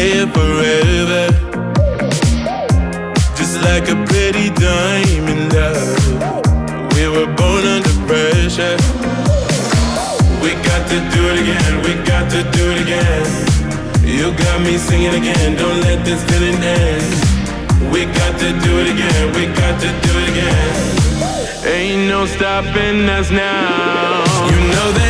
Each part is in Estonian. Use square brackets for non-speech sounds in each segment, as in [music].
stay forever. Just like a pretty diamond love. We were born under pressure. We got to do it again, we got to do it again. You got me singing again, don't let this feeling end. We got to do it again, we got to do it again. Ain't no stopping us now. You know that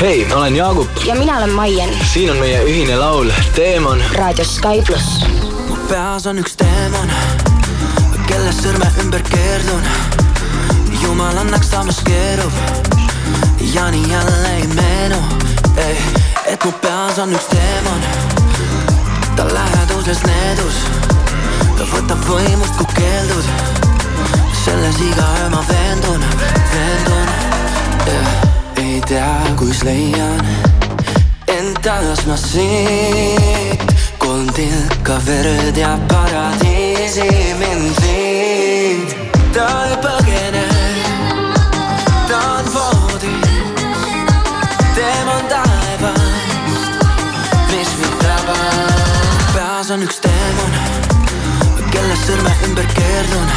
hei, ma olen Jaagup. ja mina olen Maien. siin on meie ühine laul Teemon. raadios Sky pluss. mu peas on üks teemon, kelle sõrme ümber keerdun. jumal annaks, ta maskeerub ja nii jälle ei meenu, et mu peas on üks teemon. ta läheduses needus, ta võtab võimust, kui keeldud. selles iga öö ma veendun, veendun yeah ei tea, kus leian end taas ma siit. kolm tilka verd ja paradiisi mind viid. ta ei põgene, ta on voodis, teemal taevast, mis mind tabab. peas on üks teemon, kelle sõrme ümber keerdun.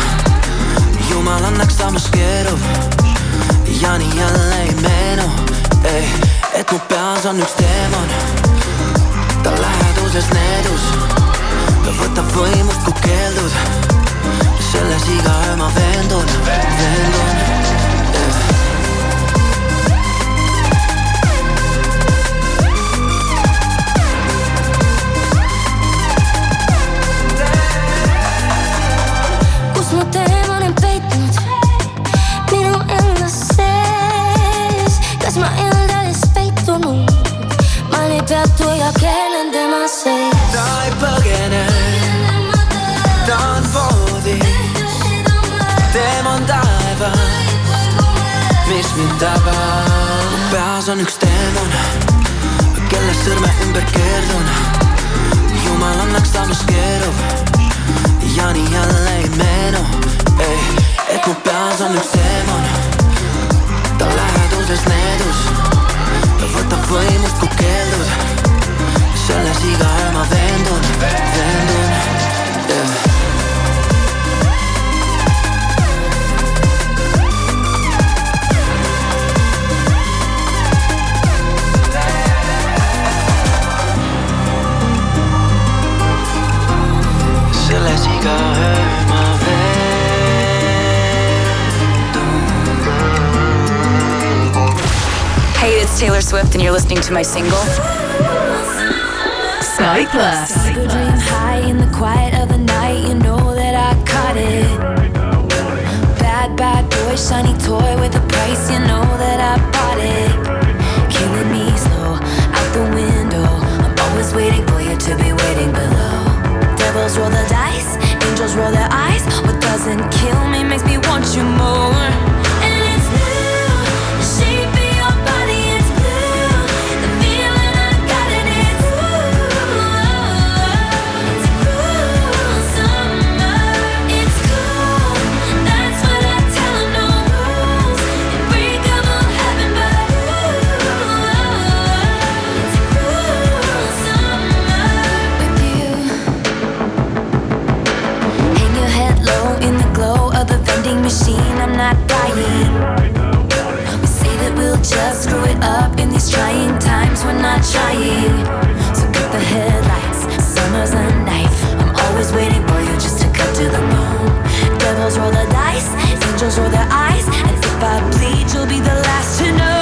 jumal annaks, ta maskeerub ja nii jälle ei meenu, ei, et mu peas on üks teemon. ta läheduses needus, ta võtab võimust, kui keeldud. selles iga öö ma veendun, veendun peatu ja keelen tema sees. ta ei põgene, ta on voodis, teema on taevas, mis mind tabab. peas on üks teemon, kelle sõrme ümber keerdun. jumal annaks, ta maskeerub ja nii jälle ei meenu, et mu peas on üks teemon, ta läheduses needus ta võtab võimust, kui keeldud Hey, it's Taylor Swift, and you're listening to my single. Sky Plus. Dream high in the quiet of the night, you know that I caught it. Bad, bad boy, shiny toy with a price, you know that I bought it. Up in these trying times. We're not trying. So cut the headlights. Summer's a knife. I'm always waiting for you just to cut to the bone. Devils roll the dice. Angels roll their eyes. And if I bleed, you'll be the last to know.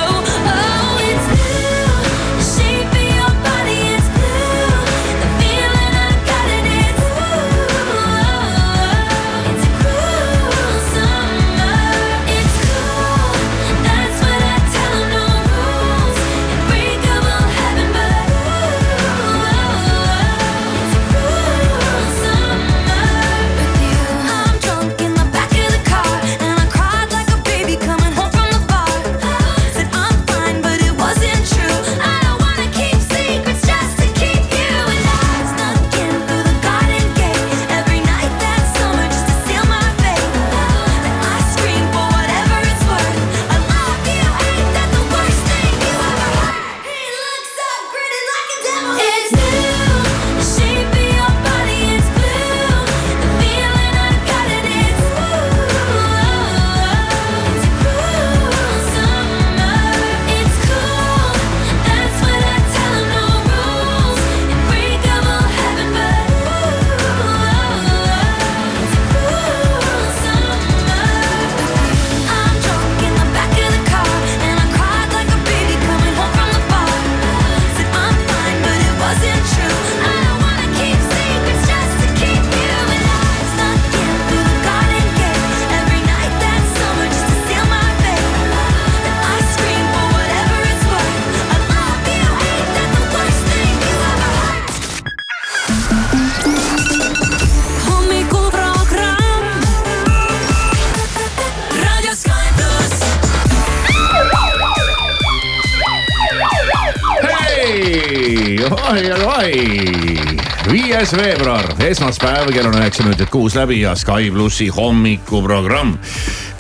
esmaspäev, kell on üheksa minutit kuus läbi ja Sky plussi hommikuprogramm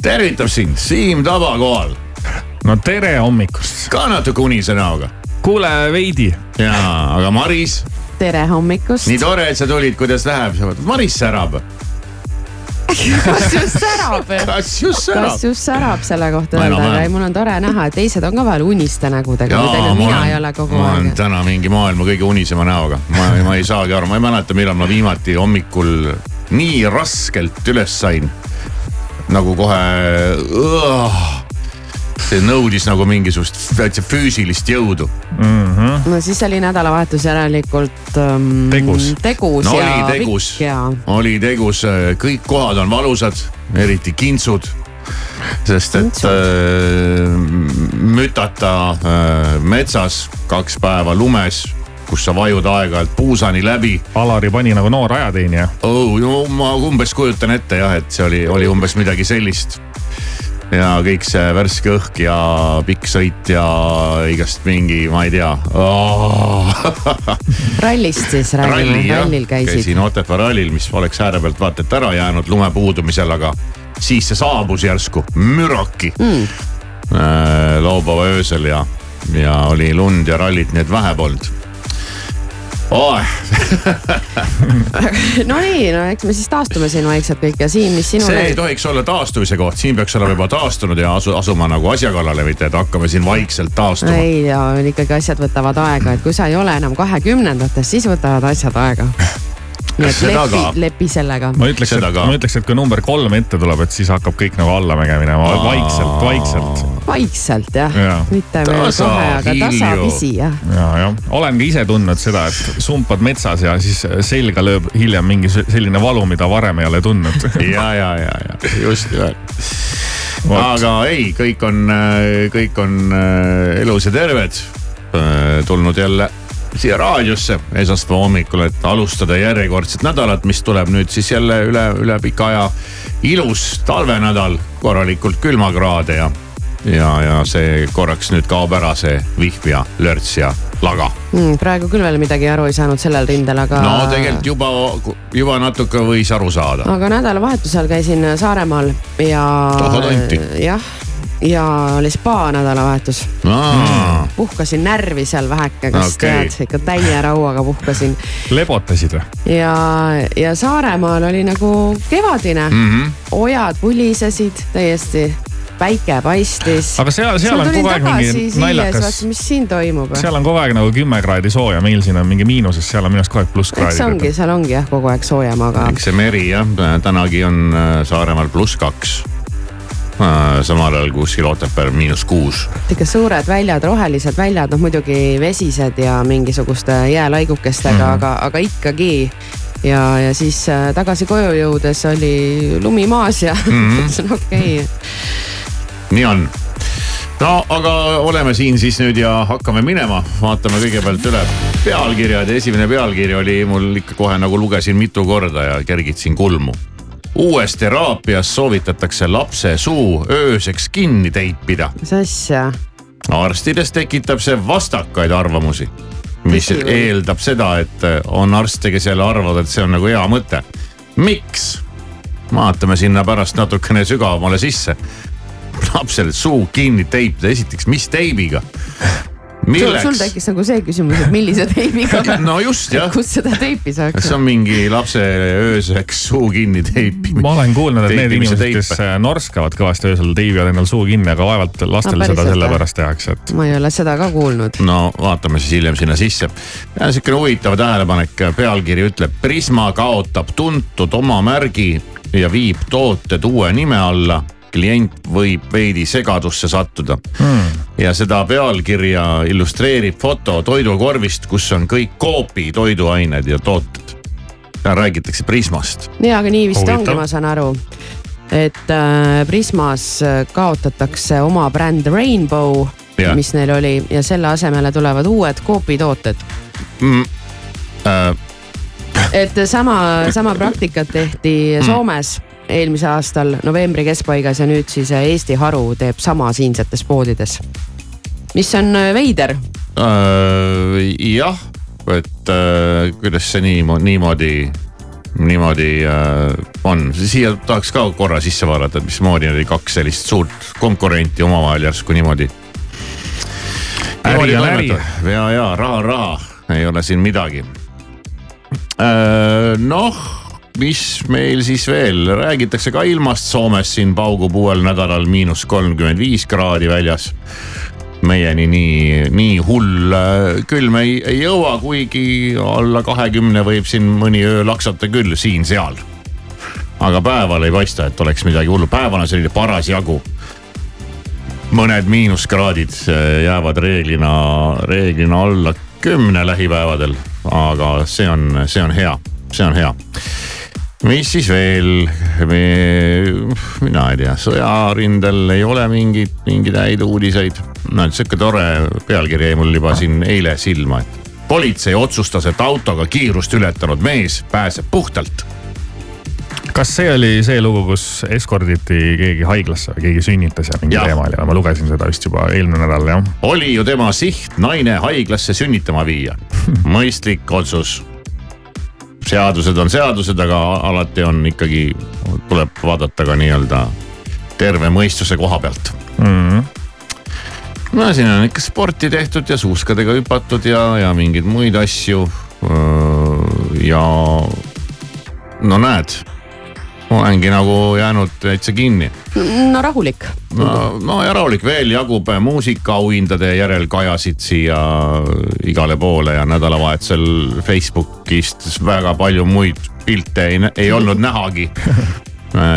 tervitab sind Siim Taba kohal, no tere hommikust. ka natuke unise näoga. kuule veidi, jaa, aga Maris, tere hommikust. nii tore, et sa tulid, kuidas läheb, Maris särab. Kas just [laughs] särab? kas just särab kas? just särab selle kohta öelda, aga mul on tore näha, et teised on ka vahel uniste nägudega, mitte ainult mina ei ole kogu ma olen aeg. täna mingi maailma kõige unisema näoga, ma, ma ei saagi aru, ma ei mäleta, millal ma viimati hommikul nii raskelt üles sain. nagu kohe, see nõudis nagu mingisugust täitsa füüsilist jõudu. no siis oli nädalavahetus järelikult um, Tegus. tegus no ja oli tegus ja, oli tegus, kõik kohad on valusad, eriti kintsud. sest et äh, mütata äh, metsas kaks päeva lumes, kus sa vajud aeg-ajalt puusani läbi Alari pani nagu noor ajateenija. oh,. no ma umbes kujutan ette jah, et see oli, oli umbes midagi sellist. Ja kõik see värske õhk ja pikk sõit ja igast mingi, ma ei tea oh. [laughs] rallist siis räägime, rallil käisid. käisin Otepää rallil, mis oleks ääre pealt vaata et ära jäänud lume puudumisel, aga siis see saabus järsku müraki mm.. laupäeva öösel ja, ja oli lund ja rallit, nii et vähe polnud oh. [laughs] no nii, no eks me siis taastume siin vaikselt kõik ja Siim, mis sinul see ei tohiks olla taastumise koht, siin peaks olema juba taastunud ja asu, asuma nagu asja kallale, mitte et hakkame siin vaikselt taastuma. ei ja ikkagi asjad võtavad aega, et kui sa ei ole enam kahekümnendates, siis võtavad asjad aega. [laughs] nii et Seda lepi ka., lepi sellega. ma ütleks, Seda et ma ütleks, et kui number kolm ette tuleb, et siis hakkab kõik nagu allamäge minema vaikselt, vaikselt. vaikselt jah ja., mitte kohe, aga tasapisi jah. ja, jah, olen ka ise tundnud seda, et sumpad metsas ja siis selga lööb hiljem mingi se- selline valu, mida varem ei ole tundnud. [laughs] ja, ja, ja, ja just nimelt. aga ei, kõik on, kõik on äh, elus ja terved. tulnud jälle siia raadiosse esmaspäeva hommikul, et alustada järjekordset nädalat, mis tuleb nüüd siis jälle üle, üle pika aja. ilus talvenädal, korralikult külmakraade ja, ja, ja see korraks nüüd kaob ära, see vihm ja lörts ja laga Mm, praegu küll veel midagi aru ei saanud sellel rindel, aga. no tegelikult juba, juba natuke võis aru saada. aga nädalavahetusel käisin Saaremaal ja jah, ja oli spa nädalavahetus. puhkasin närvi seal väheke, kas okay. tead, ikka täie rauaga puhkasin lebotasid või? ja, ja Saaremaal oli nagu kevadine mm, Mhm. -hmm. ojad pulisesid täiesti, päike paistis. aga seal, seal on kogu aeg mingi naljakas, mis siin toimub. seal on kogu aeg nagu kümme kraadi sooja, meil siin on mingi miinuses, seal on minu arust kogu aeg eks ongi, plusskraadid. seal ongi jah, kogu aeg soojem, aga eks see meri jah, tänagi on äh, Saaremaal pluss kaks. Samal ajal kuskil Otepääl miinus kuus. ikka suured väljad, rohelised väljad, noh muidugi vesised ja mingisuguste jäälaigukestega mm. -hmm. aga, aga ikkagi. ja, ja siis äh, tagasi koju jõudes oli lumi maas ja [laughs] Mhm. mõtlesin okei okay., nii on. no aga oleme siin siis nüüd ja hakkame minema, vaatame kõigepealt üle pealkirjad ja esimene pealkiri oli mul ikka kohe nagu lugesin mitu korda ja kergitasin kulmu. Uues teraapias soovitatakse lapse suu ööseks kinni teipida. mis asja, arstides tekitab see vastakaid arvamusi. mis eeldab seda, et on arste, kes jälle arvavad, et see on nagu hea mõte. miks? vaatame sinna pärast natukene sügavamale sisse. lapsel suu kinni teipida, esiteks, mis teibiga? Sul, sul milleks? tekkis nagu see küsimus, et millise teibiga, [laughs] no just jah, kus seda teipi saaks kas see on mingi lapse ööseks suu kinni teipimine? ma olen kuulnud, et need inimesed, kes äh, norskavad kõvasti öösel, teibivad endal suu kinni, aga vaevalt lastel No seda sellepärast tehakse, et ma ei ole seda ka kuulnud. no vaatame siis hiljem sinna sisse. sihukene huvitav tähelepanek, pealkiri ütleb Prisma kaotab tuntud oma märgi ja viib tooted uue nime alla klient võib veidi segadusse sattuda hmm.. ja seda pealkirja illustreerib foto toidukorvist, kus on kõik Coopi toiduained ja tooted. räägitakse Prismast. ja, aga nii vist Huvitav. ongi, ma saan aru. et äh, Prismas äh, kaotatakse oma bränd Rainbow mis neil oli ja selle asemele tulevad uued Coopi tooted. Mm, äh, et sama, sama praktikat tehti Hmm. Soomes eelmise aastal novembri keskpaigas ja nüüd siis äh, Eesti haru teeb sama siinsetes poodides. mis on äh, veider, äh, jah, et äh, kuidas see niimoodi, niimoodi, niimoodi äh, on, siia tahaks ka korra sisse vaadata, et mismoodi oli kaks sellist suurt konkurenti omavahel järsku niimoodi. Äri on äri. ja, ja raha on raha, ei ole siin midagi. noh, mis meil siis veel, räägitakse ka ilmast. Soomes siin paugub uuel nädalal miinus kolmkümmend viis kraadi väljas. Meieni nii, nii hull äh, külm ei, ei jõua, kuigi alla kahekümne võib siin mõni öö laksata küll siin-seal. aga päeval ei paista, et oleks midagi hullu, päeval on selline parasjagu. mõned miinuskraadid äh, jäävad reeglina, reeglina alla kümne lähipäevadel, aga see on, see on hea, see on hea mis siis veel, mina ei tea, sõjarindel ei ole mingeid, mingeid häid uudiseid. no sihuke tore pealkiri jäi mul juba siin eile silma, et politsei otsustas, et autoga kiirust ületanud mees pääseb puhtalt. kas see oli see lugu, kus eskorditi keegi haiglasse või keegi sünnitas ja mingi Jah. teemal ja ma lugesin seda vist juba eelmine nädal jah. oli ju tema siht naine haiglasse sünnitama viia. [laughs] mõistlik otsus. Seadused on seadused, aga alati on ikkagi, tuleb vaadata ka nii-öelda terve mõistuse koha pealt Mm. no siin on ikka sporti tehtud ja suuskadega hüpatud ja, ja mingeid muid asju. ja no näed, olengi nagu jäänud täitsa kinni. no rahulik. no, no ja rahulik veel jagub muusikaauhindade järel kajasid siia igale poole ja nädalavahetusel Facebookist väga palju muid pilte ei, ei olnud nähagi.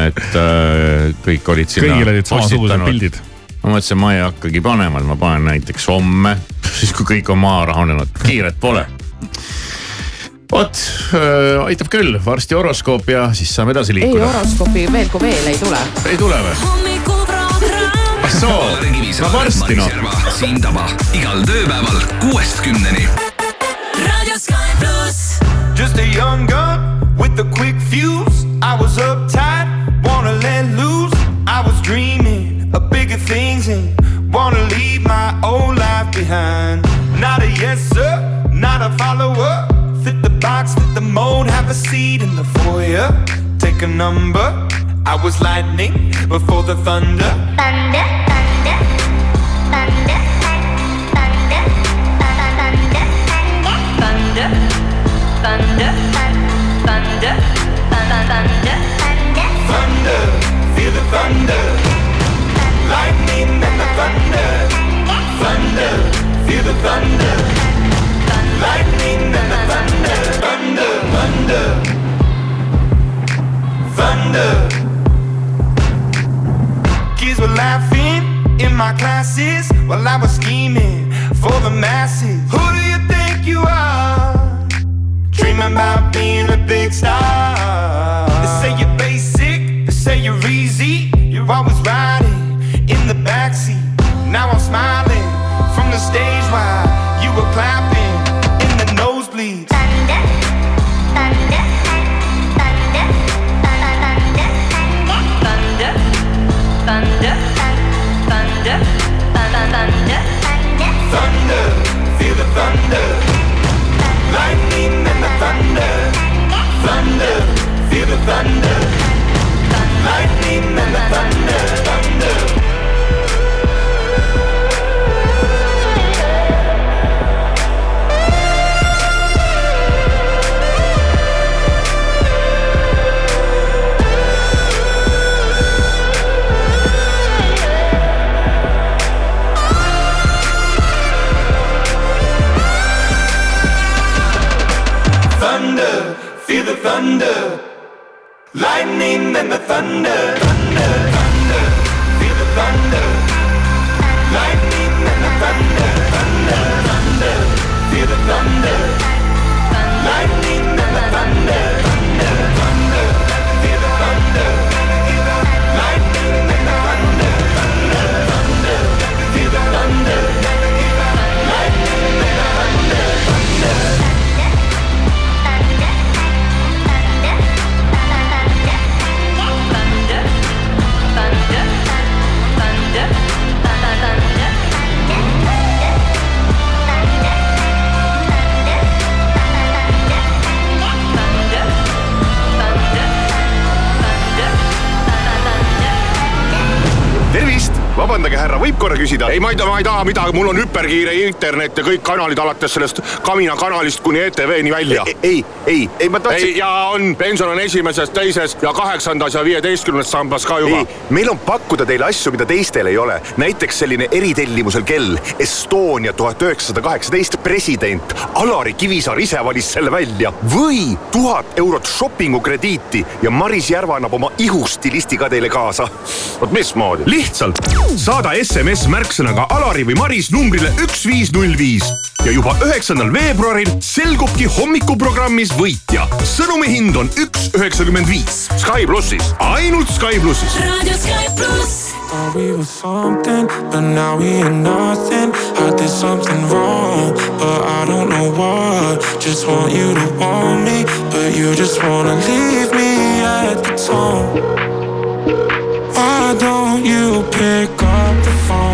et äh, kõik olid sinna kõigil olid samasugused pildid. ma mõtlesin, ma ei hakkagi panema, et ma panen näiteks homme, [laughs] siis kui kõik on maha rahunenud, kiiret pole. Vot äh, aitab küll, varsti horoskoop ja siis saame edasi ei liikuda. horoskoopi veel kui veel ei tule. ei tule või? ah soo, no varsti noh. Siim Taba igal tööpäeval kuuest kümneni. Just a young gun with a quick fuse. I was uptight, wanna let loose. I was dreaming of bigger things and wanna leave my old life behind. Not a yes sir, not a follower. Fit the box, fit the mold, have a seat in the foyer. Take a number. I was lightning before the thunder. Thunder, thunder, thunder, thunder, thunder, thunder, thunder, thunder, We korra küsida? ei, ma ei taha, ma ei taha midagi, mul on hüperkiire internet ja kõik kanalid alates sellest Kamina kanalist kuni ETV-ni välja. ei, ei, ei ma tahtsin. ei, ja on, pension on esimeses, teises ja kaheksandas ja viieteistkümnes sambas ka juba. meil on pakkuda teile asju, mida teistel ei ole. näiteks selline eritellimusel kell Estonia tuhat üheksasada kaheksateist president Alari Kivisaar ise valis selle välja või tuhat eurot shopping'u krediiti ja Maris Järva annab oma ihustilisti ka teile kaasa. vot mismoodi? lihtsalt saada SMS märksõnaga Alari või Maris numbrile üks viis null viis ja juba üheksandal veebruaril selgubki hommikuprogrammis võitja. sõnumi hind on üks üheksakümmend viis. Sky plussis. ainult Sky plussis. raadio Sky pluss. Thought we were something, but now we ain't nothing. I did something wrong, but I don't know what. Just want you to want me, but you just wanna leave me at the tone. Why don't you pick up the phone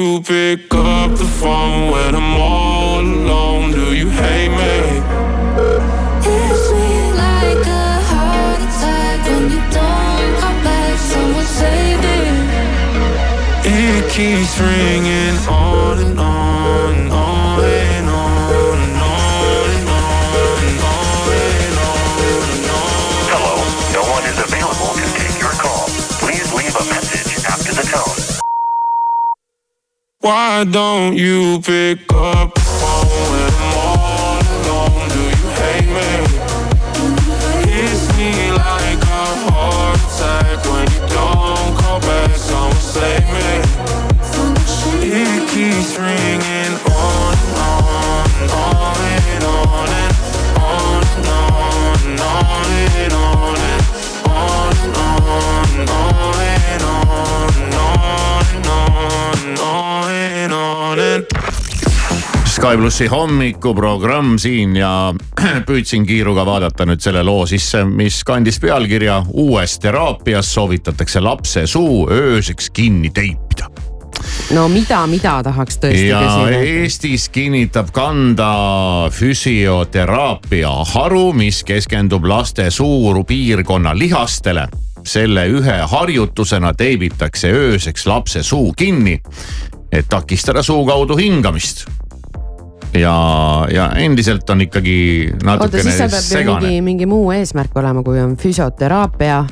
you pick up the phone when I'm all alone? Do you hate me? Hits me like a heart attack when you don't come back. Someone save me. It keeps ringing on Why don't you pick up Sky plussi hommikuprogramm siin ja [clears throat] püüdsin kiiruga vaadata nüüd selle loo sisse, mis kandis pealkirja Uues teraapias soovitatakse lapse suu ööseks kinni teipida. no mida, mida tahaks tõesti ja küsida? Eestis kinnitab kanda füsioteraapia haru, mis keskendub laste suurpiirkonna lihastele. selle ühe harjutusena teibitakse ööseks lapse suu kinni, et takistada suu kaudu hingamist ja, ja endiselt on ikkagi natukene segane mingi muu eesmärk olema, kui on füsioteraapia.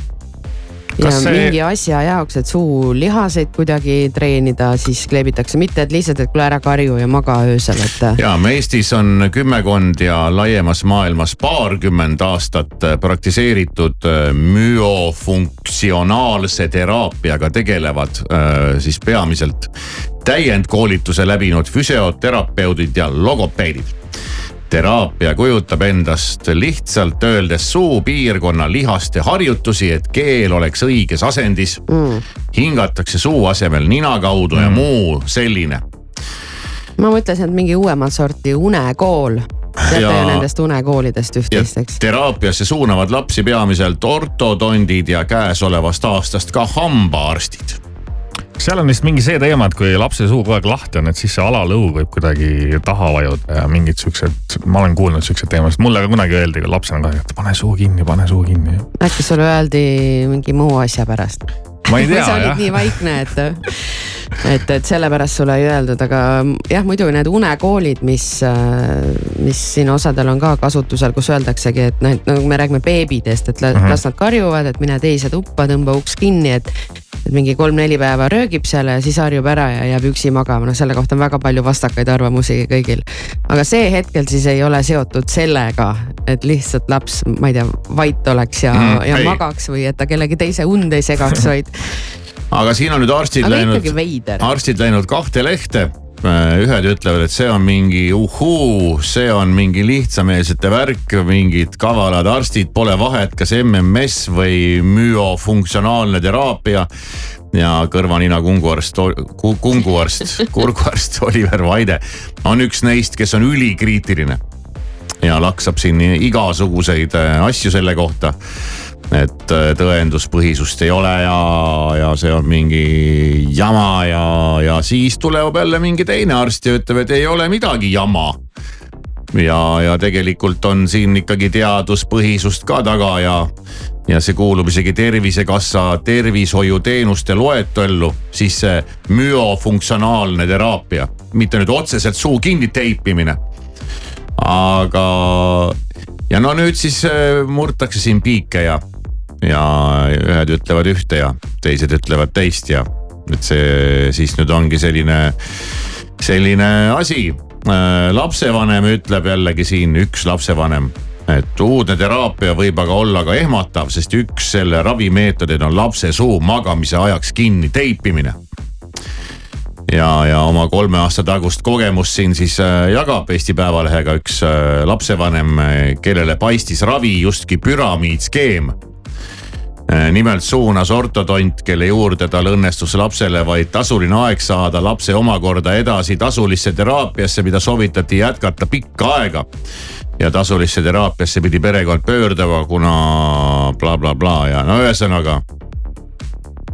Ja see- mingi asja jaoks, et suulihaseid kuidagi treenida, siis kleebitakse, mitte et lihtsalt, et kuule ära karju ja maga öösel, et. ja me Eestis on kümmekond ja laiemas maailmas paarkümmend aastat praktiseeritud äh, müofunktsionaalse teraapiaga tegelevad äh, siis peamiselt täiendkoolituse läbinud füsioterapeudid ja logopeedid teraapia kujutab endast lihtsalt öeldes suupiirkonna lihaste harjutusi, et keel oleks õiges asendis mm.. hingatakse suu asemel nina kaudu mm. ja muu selline ma mõtlesin, et mingi uuemat sorti unekool. teate ju nendest unekoolidest üht-teist, eks? teraapiasse suunavad lapsi peamiselt ortodondid ja käesolevast aastast ka hambaarstid. Seal on vist mingi see teema, et kui lapse suu kogu aeg lahti on, et siis see alalõug võib kuidagi taha vajuda ja mingid siuksed, ma olen kuulnud siukseid teemasid, mulle ka kunagi öeldi lapsena ka, et pane suu kinni, pane suu kinni. äkki sulle öeldi mingi muu asja pärast? ma ei tea sa olid jah. nii vaikne, et, et, et sellepärast sulle ei öeldud, aga jah, muidu need unekoolid, mis, mis siin osadel on ka kasutusel, kus öeldaksegi, et noh, et nagu me räägime beebidest, et la- Mhm. las nad karjuvad, et mine teise tuppa, tõmba uks kinni, et. Et mingi kolm-neli päeva röögib seal ja siis harjub ära ja jääb üksi magama, noh selle kohta on väga palju vastakaid arvamusi kõigil. aga see hetkel siis ei ole seotud sellega, et lihtsalt laps, ma ei tea, vait oleks ja Mm, ja ei. magaks või et ta kellegi teise und ei segaks, vaid aga siin on nüüd arstid Aga läinud arstid läinud kahte lehte ühed ütlevad, et see on mingi uhhuu, see on mingi lihtsameelsete värk, mingid kavalad arstid, pole vahet, kas MMS või müofunktsionaalne teraapia. ja kõrva-nina kunguarst, kunguarst, [laughs] kurguarst Oliver Vaide on üks neist, kes on ülikriitiline. ja laksab siin igasuguseid äh, asju selle kohta et äh, tõenduspõhisust ei ole ja, ja see on mingi jama ja, ja siis tuleb jälle mingi teine arst ja ütleb, et ei ole midagi jama. ja, ja tegelikult on siin ikkagi teaduspõhisust ka taga ja, ja see kuulub isegi Tervisekassa tervishoiuteenuste loetellu, siis see müofunktsionaalne teraapia, mitte nüüd otseselt suu kinni teipimine aga ja no nüüd siis äh, murtakse siin piike ja, ja ühed ütlevad ühte ja teised ütlevad teist ja et see siis nüüd ongi selline, selline asi. lapsevanem ütleb jällegi siin üks lapsevanem, et uudne teraapia võib aga olla ka ehmatav, sest üks selle ravimeetodid on lapse suu magamise ajaks kinni teipimine ja, ja oma kolme aasta tagust kogemust siin siis äh, jagab Eesti Päevalehega üks äh, lapsevanem, kellele paistis ravi justkui püramiidskeem. Nimelt suunas ortodont, kelle juurde tal õnnestus lapsele vaid tasuline aeg saada, lapse omakorda edasi tasulisse teraapiasse, mida soovitati jätkata pikka aega. ja tasulisse teraapiasse pidi perekond pöörduma, kuna blablabla bla, bla, ja no ühesõnaga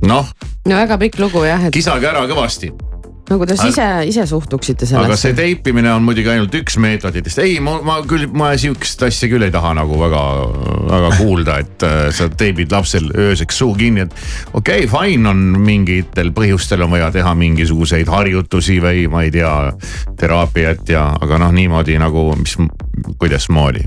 noh no väga pikk lugu jah, et kisage ära kõvasti no kuidas Aga- ise, ise suhtuksite aga see sellesse? teipimine on muidugi ainult üks meetoditest, ei, ma, ma küll, ma sihukest asja küll ei taha nagu väga, väga [laughs] kuulda, et äh, sa teibid lapsel ööseks suu kinni, et okei okay,, fine on mingitel põhjustel on vaja teha mingisuguseid harjutusi või ma ei tea, teraapiat ja, aga noh, niimoodi nagu, mis, kuidasmoodi.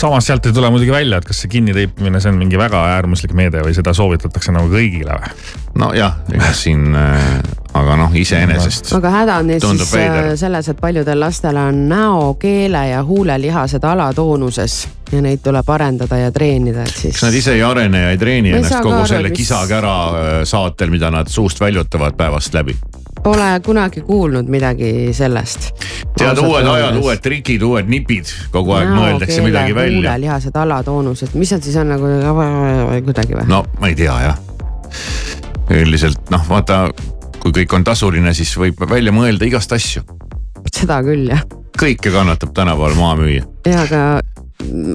samas sealt ei tule muidugi välja, et kas see kinniteipimine, see on mingi väga äärmuslik meede või seda soovitatakse nagu kõigile või? nojah, ega siin äh,, aga noh, iseenesest aga häda on neil siis veider. äh, selles, et paljudel lastel on näo, keele ja huulelihased alatoonuses ja neid tuleb arendada ja treenida, et siis kas nad ise ei arene ja ei treeni Ma ennast kogu aru, selle mis- kisakära äh, saatel, mida nad suust väljutavad päevast läbi? pole kunagi kuulnud midagi sellest. tead, uued ajad, uued trikid, uued nipid, kogu aeg mõeldakse midagi välja. huulelihased alatoonused, mis nad siis on nagu kuidagi või? no ma ei tea jah. Üldiselt noh, vaata, kui kõik on tasuline, siis võib välja mõelda igast asju. seda küll jah. kõike kannatab tänapäeval maha müüa. ja aga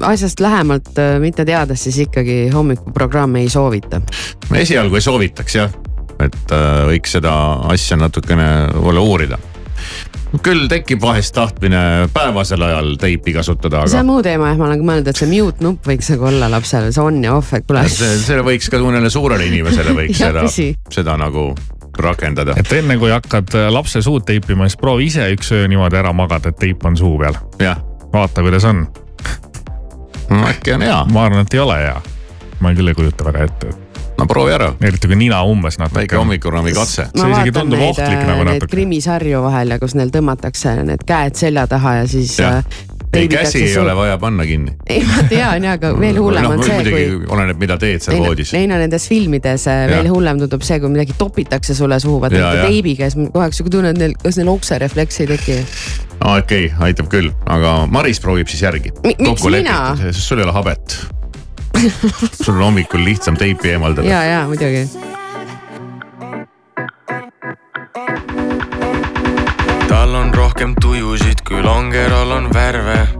asjast lähemalt äh, mitte teades, siis ikkagi hommikuprogrammi ei soovita. esialgu ei soovitaks jah, et äh, võiks seda asja natukene võib-olla uurida. Küll tekib vahest tahtmine päevasel ajal teipi kasutada, see on aga muu teema jah, ma olen ka mõelnud, et see mute nupp võiks nagu olla lapsel, see on ja off, et kuule. see, selle võiks ka mõnele suurele inimesele võiks [laughs] seda seda nagu rakendada. et enne kui hakkad äh, lapse suud teipima, siis proovi ise üks öö niimoodi ära magada, et teip on suu peal. vaata, kuidas on. äkki on hea, ma arvan, et ei ole hea. ma küll ei kujuta väga ette, no proovi ära, eriti kui nina umbes natuke. väike hommikurammi katse. ma see isegi tundub neid, ohtlik äh, nagu natuke. krimisarju vahel ja kus neil tõmmatakse need käed selja taha ja siis. Jah. ei, käsi ei ole vaja panna kinni. [laughs] ei, ma tean ja, aga veel hullem noh, on see, muidugi kui. oleneb, mida teed seal voodis. Neil on nendes filmides äh, veel Jah. hullem tundub see, kui midagi topitakse sulle suhu, vaata Ja, ja. teibiga ja siis kogu aeg sihuke tunne, et neil, kas neil okserefleks ei teki. okei okay,, aitab küll, aga Maris proovib siis järgi. Mi- miks mina? sest sul ei ole habet. [laughs] sul on hommikul lihtsam teipi eemaldada. ja, ja muidugi. tal on rohkem tujusid, kui longerol on värve.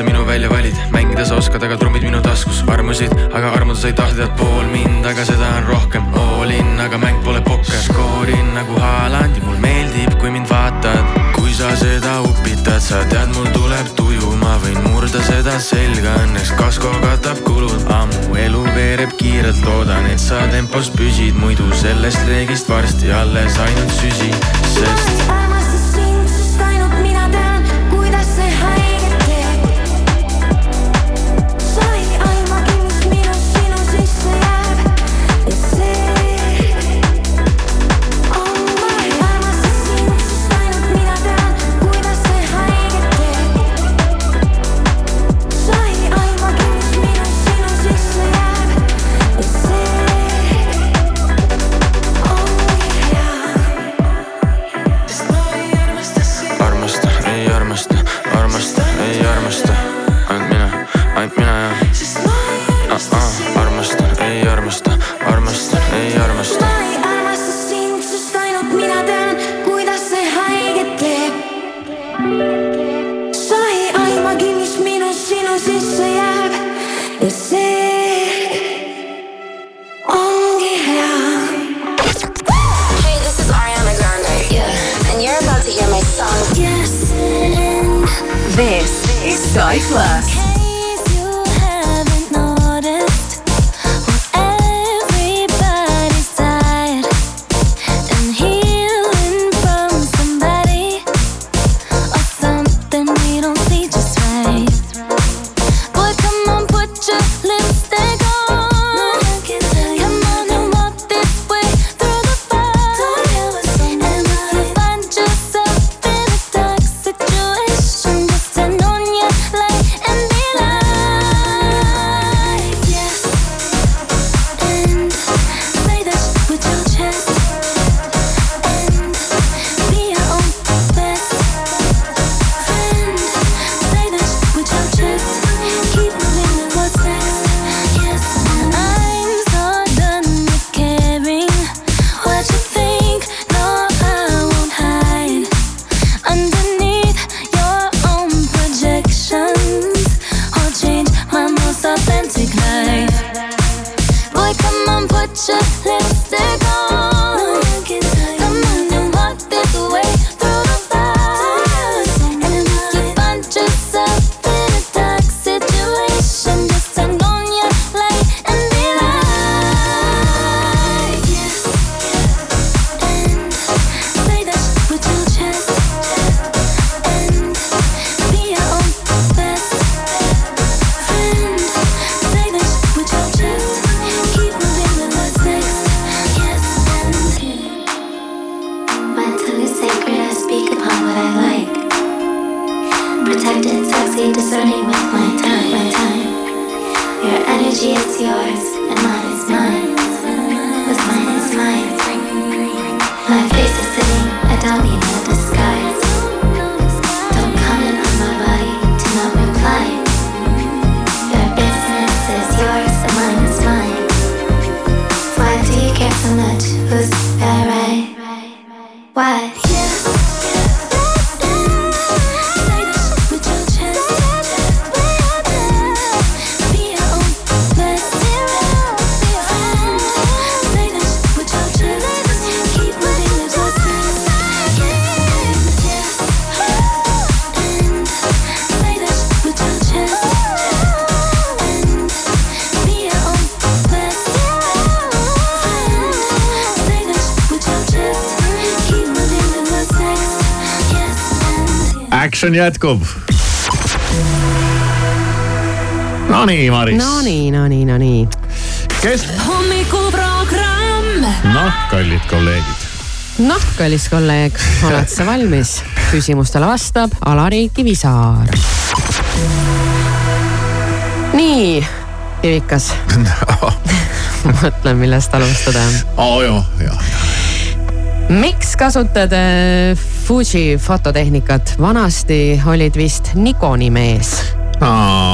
sa minu välja valid, mängida sa oskad, aga trummid minu taskus armusid, aga armuda sa ei tahtnud pool mind, aga seda on rohkem. All in, aga mäng pole pokker, skoorin nagu Haaland ja mul meeldib, kui mind vaatad. kui sa seda upitad, sa tead, mul tuleb tuju, ma võin murda seda selga, õnneks. Kasko katab kulud. ammu elu veereb kiirelt, loodan, et sa tempos püsid, muidu sellest reegist varsti alles ainult süsi, sest Action jätkub. Nonii, Maris. Nonii, nonii, nonii. kes, hommikuprogramm. noh, kallid kolleegid. noh, kallis kolleeg, oled sa valmis? küsimustele vastab Alari Kivisaar. nii, Kivikas. [laughs] mõtlen, millest alustada. aa joo, jah. miks kasutad äh, Fuji fototehnikat? vanasti olid vist Nikoni mees.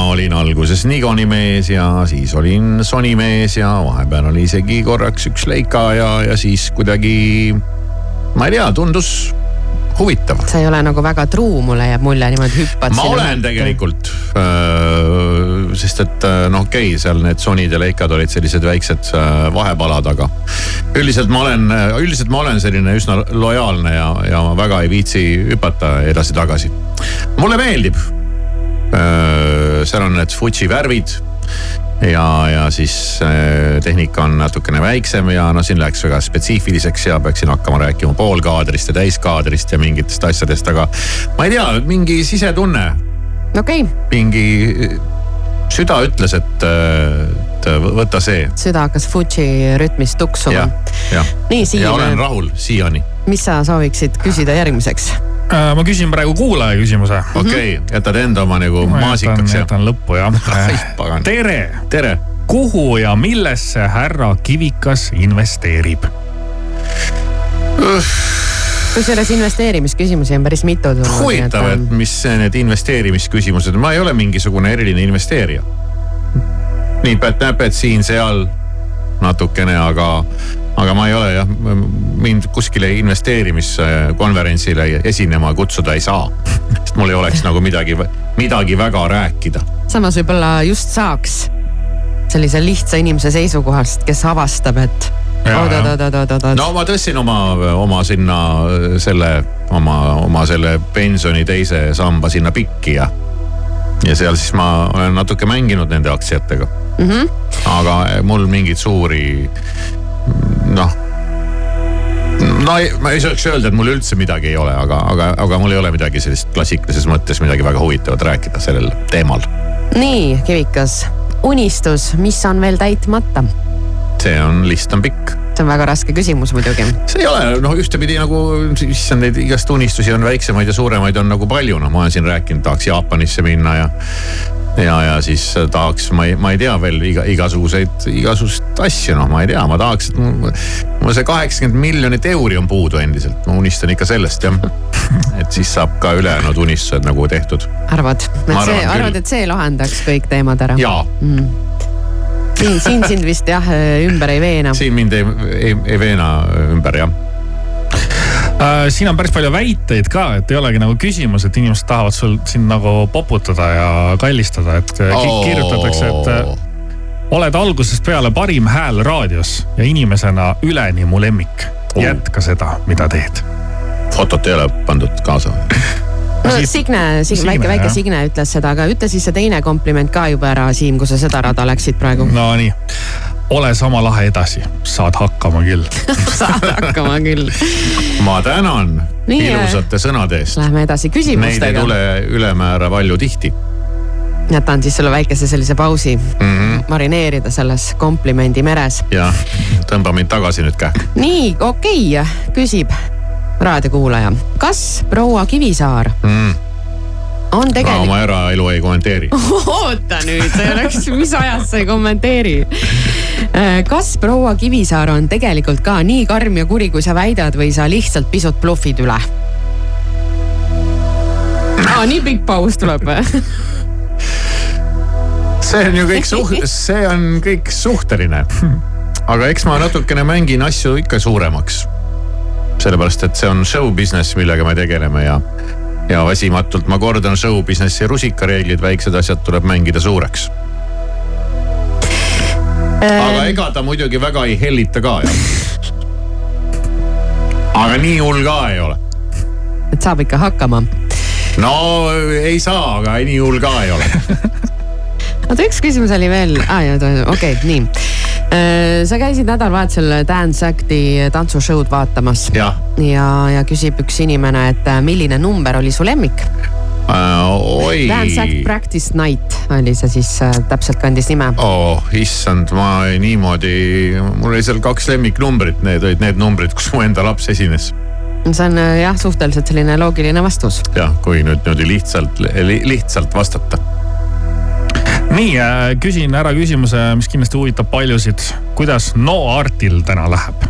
olin alguses Nikoni mees ja siis olin Sony mees ja vahepeal oli isegi korraks üks Leica ja, ja siis kuidagi, ma ei tea, tundus huvitav. sa ei ole nagu väga truu, mulle jääb mulje niimoodi hüppad. ma olen. tegelikult, sest et äh, noh, okei okay,, seal need Sonyd ja Leicad olid sellised väiksed äh, vahepalad, aga üldiselt ma olen, üldiselt ma olen selline üsna lojaalne ja, ja ma väga ei viitsi hüpata edasi-tagasi. mulle meeldib. seal on need Fuji värvid ja, ja siis äh, tehnika on natukene väiksem ja no siin läks väga spetsiifiliseks ja peaksin hakkama rääkima poolkaadrist ja täiskaadrist ja mingitest asjadest, aga ma ei tea, mingi sisetunne, okei okay., mingi süda ütles, et, et võta see. süda hakkas Fuji rütmis tuksuma nii, ja olen rahul siiani. mis sa sooviksid küsida järgmiseks? Äh, ma küsin praegu kuulaja küsimuse. okei okay,, jätad enda oma nagu maasikaks ja. jätan lõppu jah. [laughs] pagan. tere, tere. kuhu ja millesse härra Kivikas investeerib? kusjuures investeerimisküsimusi on päris mitu tulnud. huvitav, et mis need investeerimisküsimused, ma ei ole mingisugune eriline investeerija. nii pätt-näpet siin-seal natukene, aga, aga ma ei ole jah, mind kuskile investeerimiskonverentsile esinema kutsuda ei saa. [laughs] sest mul ei oleks nagu midagi, midagi väga rääkida. samas võib-olla just saaks sellise lihtsa inimese seisukohast, kes avastab, et oot-oot-oot-oot-oot. no ma tõstsin oma, oma sinna selle, oma, oma selle pensioni teise samba sinna pikki ja, ja seal siis ma olen natuke mänginud nende aktsiatega. mm. -hmm. aga mul mingeid suuri noh, no ei, ma ei saaks öelda, et mul üldse midagi ei ole, aga, aga, aga mul ei ole midagi sellist klassikalises mõttes midagi väga huvitavat rääkida sellel teemal. nii, Kivikas, unistus, mis on veel täitmata? see on, list on pikk see on väga raske küsimus muidugi. see ei ole noh, ühtepidi nagu, issand neid igast unistusi on väiksemaid ja suuremaid on nagu palju, noh, ma olen siin rääkinud, tahaks Jaapanisse minna ja. ja, ja siis tahaks, ma ei, ma ei tea veel iga, igasuguseid, igasuguseid asju, noh, ma ei tea, ma tahaks, et mul mul see kaheksakümmend miljonit euri on puudu endiselt, ma unistan ikka sellest jah. [laughs] et siis saab ka ülejäänud unistused nagu tehtud. arvad, et Ma see, arvan arvad, et see lahendaks kõik teemad ära? jaa, siin, siin sind vist jah ümber ei veena. siin mind ei, ei, ei veena ümber jah. Äh, siin on päris palju väiteid ka, et ei olegi nagu küsimus, et inimesed tahavad sul sind nagu poputada ja kallistada, et ki- kirjutatakse, et. oled algusest peale parim hääl raadios ja inimesena üleni mu lemmik. jätka seda, mida teed. fotot ei ole pandud kaasa [laughs] no Signe, Signe, Signe, väike, väike jah. Signe ütles seda, aga ütle siis see teine kompliment ka juba ära, Siim, kui sa seda rada läksid praegu. Nonii, ole sama lahe edasi, saad hakkama küll. [laughs] saad hakkama küll. ma tänan Nii, ilusate sõnade eest. Lähme edasi Neid ei küsimustega. tule ülemäära palju tihti jätan siis sulle väikese sellise pausi mm. -hmm. marineerida selles komplimendi meres. ja tõmba mind tagasi nüüd kähku. nii, okei okay,, küsib raadiokuulaja, kas proua Kivisaar mm. On ma tegelikult oma eraelu ei kommenteeri. [laughs] oota nüüd, see oleks, mis ajast sa ei kommenteeri. kas proua Kivisaar on tegelikult ka nii karm ja kuri, kui sa väidad või sa lihtsalt pisut bluffid üle? aa, nii pikk paus tuleb või? see on ju kõik suht-, see on kõik suhteline. aga eks ma natukene mängin asju ikka suuremaks. sellepärast, et see on show business, millega me tegeleme ja, ja väsimatult ma kordan show business'i rusikareeglid, väiksed asjad tuleb mängida suureks. aga ega ta muidugi väga ei hellita ka jah. aga nii hull ka ei ole. et saab ikka hakkama. no ei saa, aga nii hull ka ei ole oota, üks küsimus oli veel ah,, okei okay,, nii. Sa käisid nädalavahetusel Dance Acti tantsushow'd vaatamas jah ja, ja küsib üks inimene, et äh, milline number oli su lemmik? äh, oi Dance Act Practice Night oli see siis äh, täpselt kandis nime. oh issand, ma niimoodi, mul oli seal kaks lemmiknumbrit, need olid need numbrid, kus mu enda laps esines. see on äh, jah, suhteliselt selline loogiline vastus. jah, kui nüüd niimoodi lihtsalt li,, lihtsalt vastata. nii, küsin ära küsimuse, mis kindlasti huvitab paljusid. kuidas No Artil täna läheb?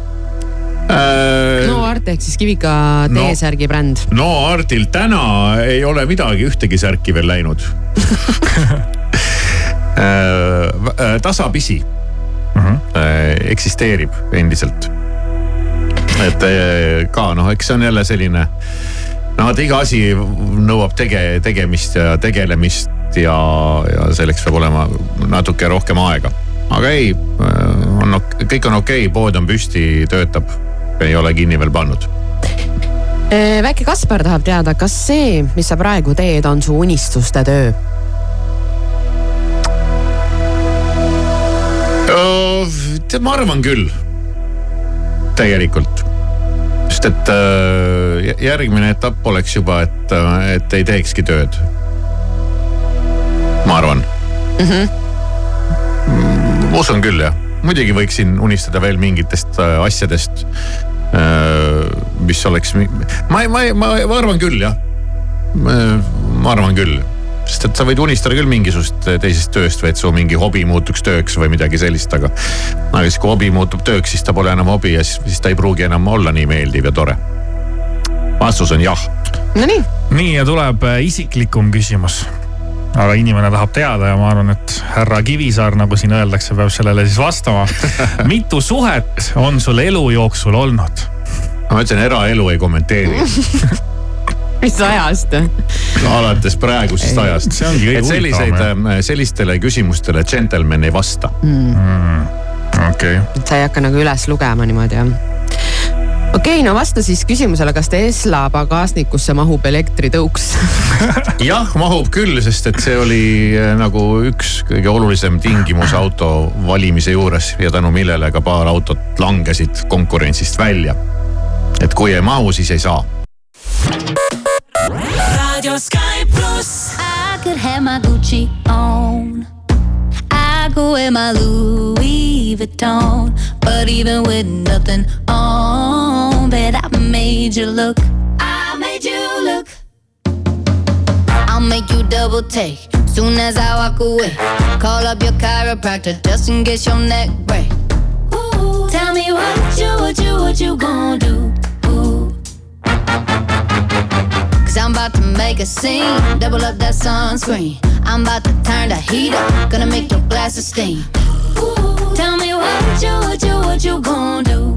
no Art ehk siis Kivika No. T-särgi bränd. no Artil täna ei ole midagi, ühtegi särki veel läinud [laughs] Äh, tasapisi mm -hmm. eksisteerib endiselt. et äh, ka noh, eks see on jälle selline, no et iga asi nõuab tege-, tegemist ja tegelemist ja, ja selleks peab olema natuke rohkem aega. aga ei, on, kõik on okei okay,, pood on püsti, töötab, ei ole kinni veel pannud Äh, väike Kaspar tahab teada, kas see, mis sa praegu teed, on su unistuste töö? tead, ma arvan küll. tegelikult. sest et äh, järgmine etapp oleks juba, et, et ei teekski tööd. Ma arvan. ma usun küll jah, muidugi võiksin unistada veel mingitest äh, asjadest. mis oleks, ma ma ma ma arvan küll jah. ma arvan küll sest et sa võid unistada küll mingisugust teisest tööst või et su mingi hobi muutuks tööks või midagi sellist, aga. aga siis kui hobi muutub tööks, siis ta pole enam hobi ja siis, siis ta ei pruugi enam olla nii meeldiv ja tore. vastus on jah. Nonii. nii ja tuleb äh, isiklikum küsimus. Aga inimene tahab teada ja ma arvan, et härra Kivisaar, nagu siin öeldakse, peab sellele siis vastama. [laughs] mitu suhet on sul elu jooksul olnud? ma ütlesin, eraelu ei kommenteeri [laughs] mis ajast? alates praegusest ajast. see ongi kõige et selliseid huvitavam,, sellistele küsimustele džentelmen ei vasta. okei. et sa ei hakka nagu üles lugema niimoodi jah? Okei okay,, no vasta siis küsimusele, kas Tesla pagasnikusse mahub elektritõuks? [laughs] jah, mahub küll, sest et see oli eh, nagu üks kõige olulisem tingimus auto valimise juures ja tänu millele ka paar autot langesid konkurentsist välja. et kui ei mahu, siis ei saa. Radio Sky pluss. I could have my Gucci on. I could wear my Louis Vuitton. But even with nothing on, bet I made you look. I made you look. I'll make you double take soon as I walk away. Call up your chiropractor just in case your neck break. Ooh, tell me what you, what you, what you gonna do? Ooh. Cause I'm about to make a scene. Double up that sunscreen. I'm about to turn the heat up. Gonna make your glasses steam. Ooh, tell me what you, what you, what you gonna do?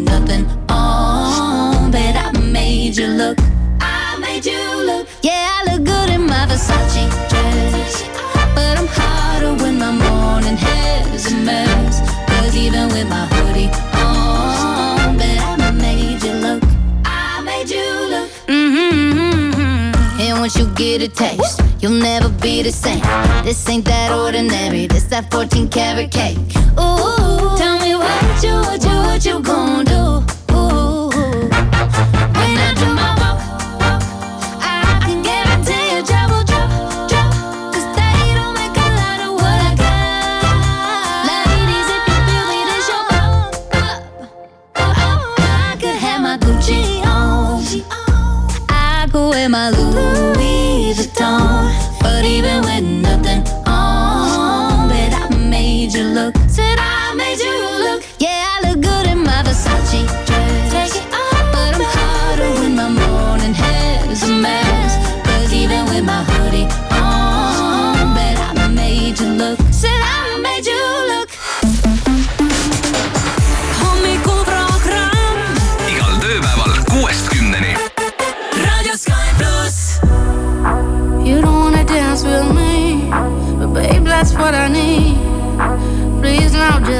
my morning hair's a mess. Cause even with my hoodie on, bet I made you look. I made you look. Mm-hmm. And once you get a taste, you'll never be the same. This ain't that ordinary, this that 14 karat cake. Ooh, tell me what you, what you, what you gon' do? Ooh, when I do my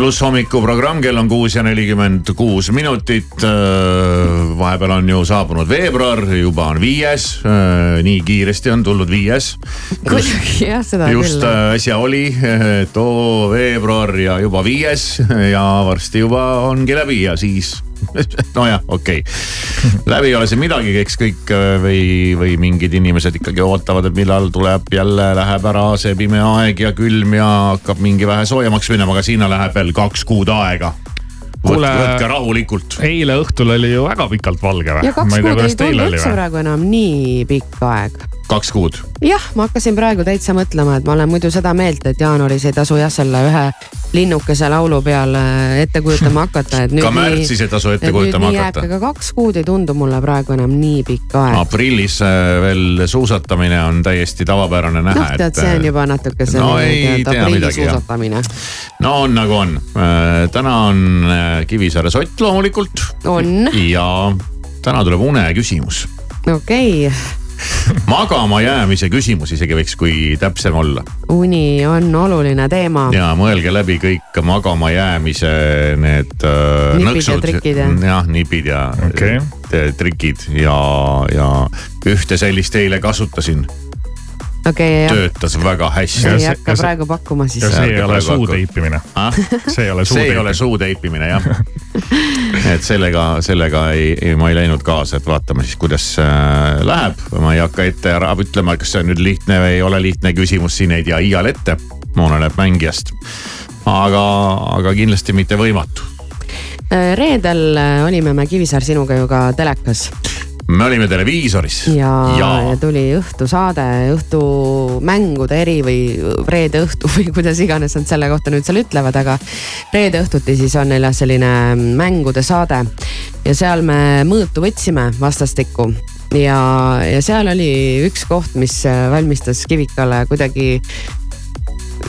Pluss hommikuprogramm, kell on kuus ja nelikümmend kuus minutit. vahepeal on ju saabunud veebruar, juba on viies, nii kiiresti on tulnud viies. kuidagi jah, seda just küll. äh, äsja oli, et oo veebruar ja juba viies ja varsti juba ongi läbi ja siis [laughs] nojah, okei okay.. läbi ei ole see midagi, eks kõik äh, või, või mingid inimesed ikkagi ootavad, et millal tuleb jälle, läheb ära see pime aeg ja külm ja hakkab mingi vähe soojemaks minema, aga sinna läheb veel kaks kuud aega. Kuule- võtke rahulikult. eile õhtul oli ju väga pikalt valge või ja? kaks kuud ei tundu oli üldse praegu enam nii pikk aeg. Kaks kuud. jah, ma hakkasin praegu täitsa mõtlema, et ma olen muidu seda meelt, et jaanuaris ei tasu jah selle ühe linnukese laulu peal äh, ette kujutama hakata, et nüüd ka märtsis ei tasu ette kujutama hakata. aga kaks kuud ei tundu mulle praegu enam nii pikk aeg. aprillis äh, veel suusatamine on täiesti tavapärane näha. noh, tead, see on juba natuke selline no, ei, tea midagi, suusatamine. no on nagu on. täna on Kivisaare sott loomulikult. on. ja täna tuleb uneküsimus. okei okay magama jäämise küsimus isegi võiks, kui täpsem olla. uni on oluline teema. ja mõelge läbi kõik magama jäämise need äh, nipid nõksud. ja trikid jah. jah, nipid ja okay. trikid ja, ja ühte sellist eile kasutasin okay,. töötas väga hästi. ei hakka praegu pakkuma siis. [laughs] see ei ole suu teipimine ah?. see ei ole suu teipimine. see ei ole suu teipimine jah [laughs] et sellega, sellega ei, ei, ma ei läinud kaasa, et vaatame siis, kuidas äh, läheb. ma ei hakka ette ära ütlema, kas see on nüüd lihtne või ei ole lihtne küsimus, siin ei tea iial ette. oleneb mängijast. aga, aga kindlasti mitte võimatu äh, reedel äh, olime me Kivisaar sinuga ju ka telekas me olime televiisoris. ja, ja., ja tuli õhtusaade, õhtumängude eri või reede õhtu või [laughs] kuidas iganes nad selle kohta nüüd seal ütlevad, aga reede õhtuti siis on neil jah selline mängude saade ja seal me mõõtu võtsime vastastikku ja, ja seal oli üks koht, mis valmistas Kivikale kuidagi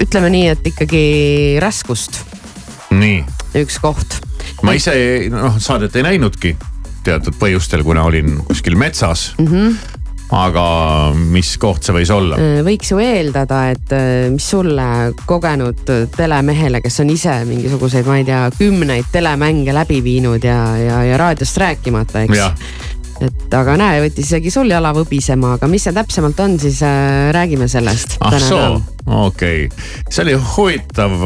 ütleme nii, et ikkagi raskust. nii. üks koht. ma ise noh saadet ei näinudki teatud põhjustel, kuna olin kuskil metsas mm. -hmm aga mis koht see võis olla? Äh, võiks ju eeldada, et äh, mis sulle kogenud telemehele, kes on ise mingisuguseid, ma ei tea, kümneid telemänge läbi viinud ja, ja, ja raadiost rääkimata, eks et aga näe, võttis isegi sul jala võbisema, aga mis see täpsemalt on, siis äh, räägime sellest. ah soo, okei okay., see oli huvitav,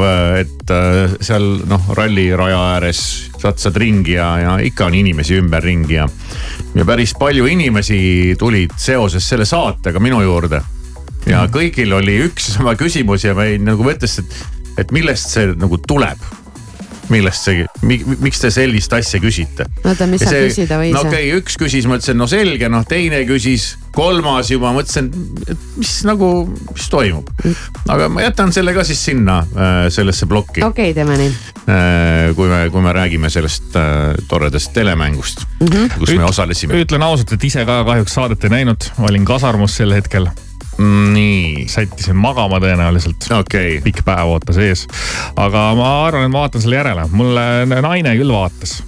et äh, seal noh, ralliraja ääres satsad ringi ja, ja ikka on inimesi ümberringi ja. ja päris palju inimesi tulid seoses selle saatega minu juurde. ja mhm. kõigil oli üks ja sama küsimus ja ma ei nagu mõtlesin, et, et millest see nagu tuleb millest see, miks te sellist asja küsite? oota, mis sa küsida võis? no okei okay,, üks küsis, ma ütlesin, no selge, noh teine küsis, kolmas juba mõtlesin, et mis nagu, mis toimub. aga ma jätan selle ka siis sinna äh, sellesse plokki. okei okay,, teeme nii. Äh, kui me, kui me räägime sellest äh, toredast telemängust mm, -hmm. kus Üt, me osalesime. ütlen ausalt, et ise ka kahjuks saadet ei näinud, olin kasarmus sel hetkel nii. sättisin magama tõenäoliselt okay.. pikk päev ootas ees. aga ma arvan, et ma vaatan selle järele, mulle naine küll vaatas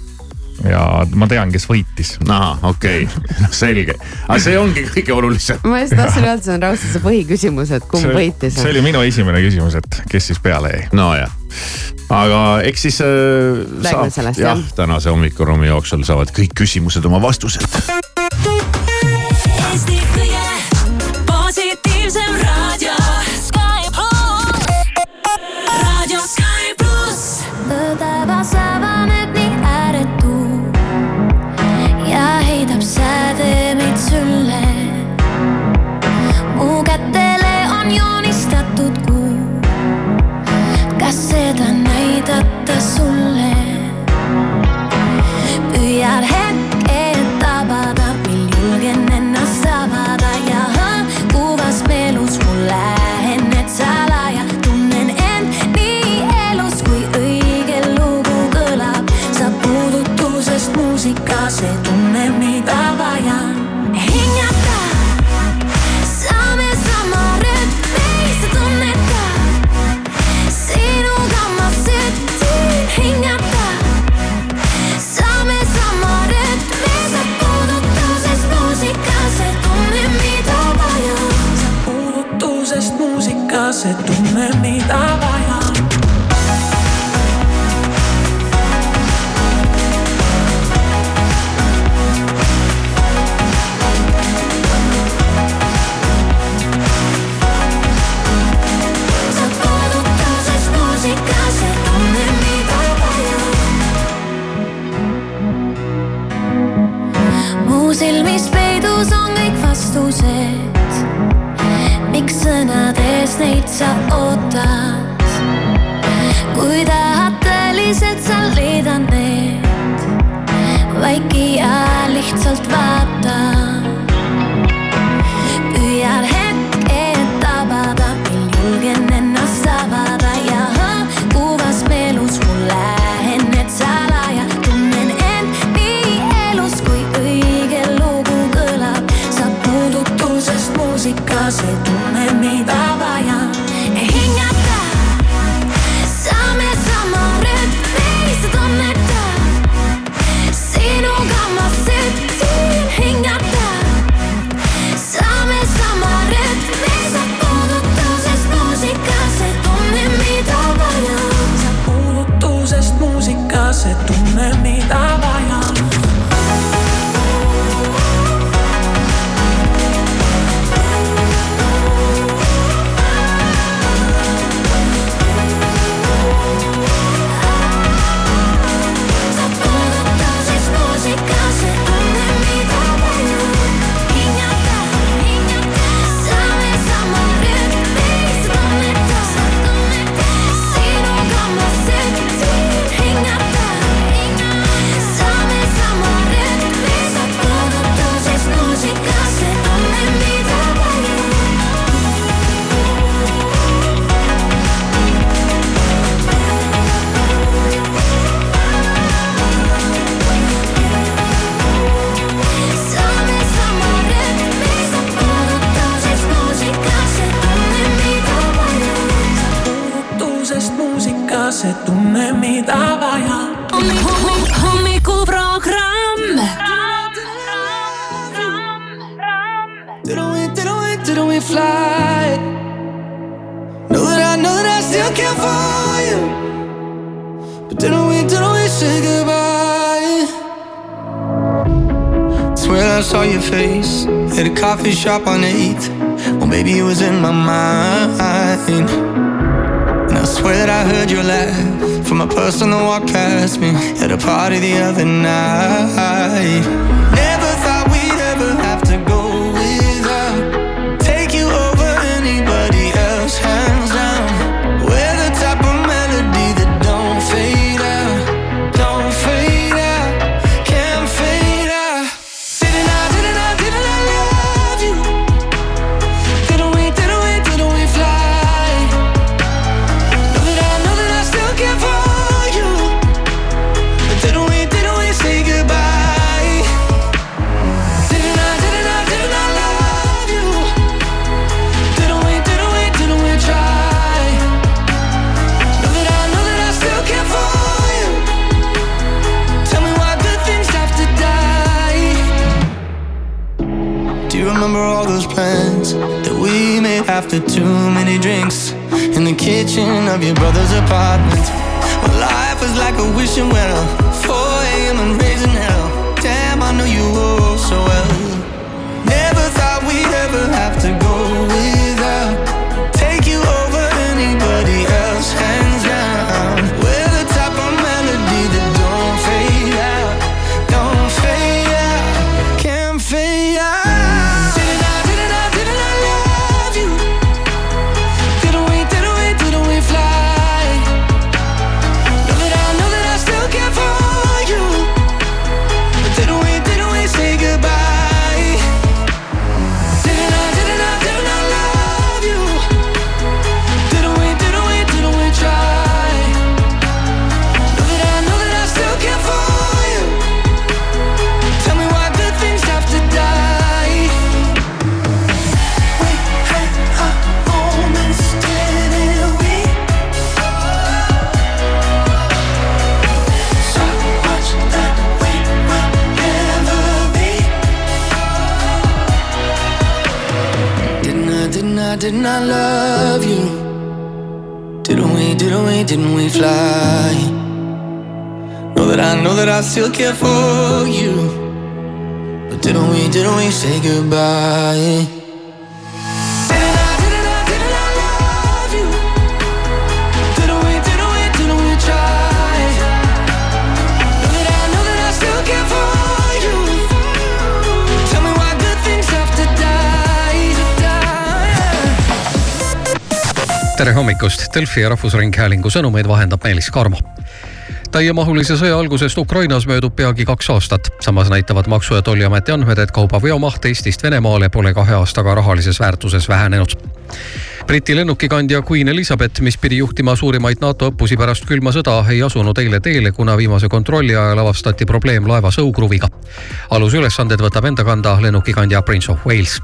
ja ma tean, kes võitis. ahah, okei okay. selge. aga see ongi kõige olulisem. ma just tahtsin öelda, see on raudselt see põhiküsimus, et kumb see, võitis. see oli minu esimene küsimus, et kes siis peale jäi. nojah, aga eks siis äh,. räägime sellest jah ja,. tänase hommikuruumi jooksul saavad kõik küsimused oma vastused muusika, see tunne, mida vajan. hingata, saame sama rütmi, sa tunnetad. sinuga ma muusika, see tunne, mida vajan. hommikuprogramm. Didn't we, didn't we, didn't we fly? Know that I, know that I still care for you. But didn't we, didn't we say goodbye? Swear I saw your face at a coffee shop on 8th. Well, maybe it was in my mind. Swear that I heard your laugh from a person that walked past me at a party the other night. After too many drinks in the kitchen of your brother's apartment? Well, life was like a wishing well, didn't I, love you? Didn't we, didn't we, didn't we fly? Know that I, know that I still care for you. But didn't we, didn't we say goodbye? Tere hommikust, Delfi ja Rahvusringhäälingu sõnumeid vahendab Meelis Karmo täiemahulise sõja algusest Ukrainas möödub peagi kaks aastat. samas näitavad Maksu- ja Tolliameti andmed, et kauba veomaht Eestist Venemaale pole kahe aastaga rahalises väärtuses vähenenud. Briti lennukikandja Queen Elizabeth, mis pidi juhtima suurimaid NATO õppusi pärast külma sõda, ei asunud eile teele, kuna viimase kontrolli ajal avastati probleem laeva sõukruviga. alusülesanded võtab enda kanda lennukikandja Prince of Wales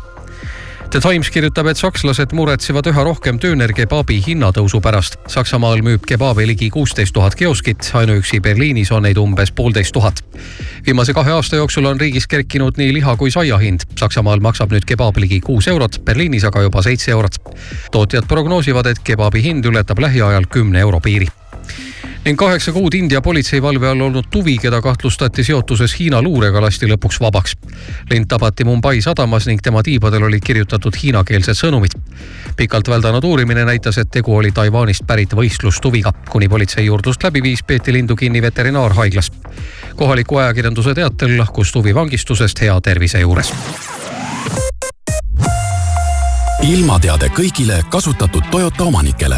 The Times kirjutab, et sakslased muretsevad üha rohkem döönerkebaabi hinnatõusu pärast. Saksamaal müüb kebaabi ligi kuusteist tuhat kioskit, ainuüksi Berliinis on neid umbes poolteist tuhat. viimase kahe aasta jooksul on riigis kerkinud nii liha kui saia hind. Saksamaal maksab nüüd kebaab ligi kuus eurot, Berliinis aga juba seitse eurot. tootjad prognoosivad, et kebaabi hind ületab lähiajal kümne euro piiri ning kaheksa kuud India politseivalve all olnud Tuvi, keda kahtlustati seotuses Hiina luurega, lasti lõpuks vabaks. lend tabati Mumbai sadamas ning tema tiibadel olid kirjutatud hiinakeelsed sõnumid. pikalt väldanud uurimine näitas, et tegu oli Taiwanist pärit võistlustuviga. kuni politsei juurdlust läbi viis, peeti lindu kinni veterinaarhaiglas. kohaliku ajakirjanduse teatel lahkus Tuvi vangistusest hea tervise juures ilmateade kõigile kasutatud Toyota omanikele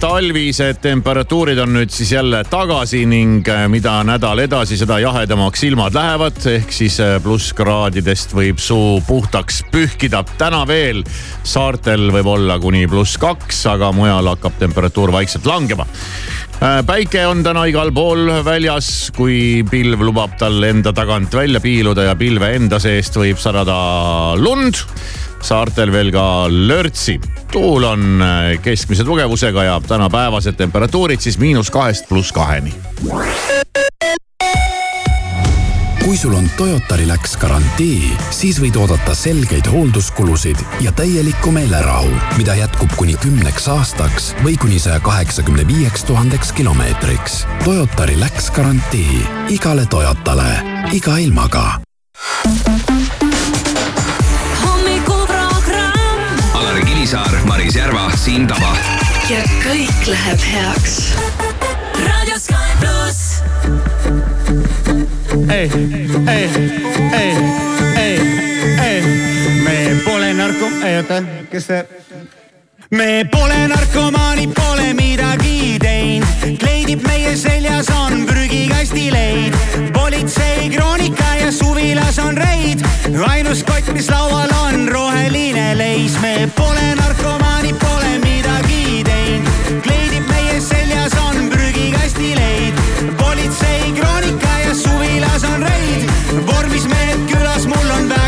talvised temperatuurid on nüüd siis jälle tagasi ning äh, mida nädal edasi, seda jahedamaks ilmad lähevad. ehk siis äh, plusskraadidest võib suu puhtaks pühkida. täna veel saartel võib olla kuni pluss kaks, aga mujal hakkab temperatuur vaikselt langema päike on täna igal pool väljas, kui pilv lubab tal enda tagant välja piiluda ja pilve enda seest võib sadada lund saartel veel ka lörtsi. tuul on äh, keskmise tugevusega ja tänapäevased temperatuurid siis miinus kahest pluss kaheni kui sul on Toyota Relax garantii, siis võid oodata selgeid hoolduskulusid ja täielikku meelerahu, mida jätkub kuni kümneks aastaks või kuni saja kaheksakümne viieks tuhandeks kilomeetriks. Toyota Relax garantii igale Toyotale, iga ilmaga Kivisaar, Maris Järva, Siim Taba. ja kõik läheb heaks. raadio Sky pluss. ei, ei, ei, ei, ei, me pole narko-, ei oota, kes see? me pole narkomaanid, pole midagi teinud, kleidib meie seljas on prügikasti leid. politsei kroonika ja suvilas on reid, ainus kott, mis laual on roheline leis. me pole narkomaanid, pole midagi teinud, kleidib meie seljas on prügikasti leid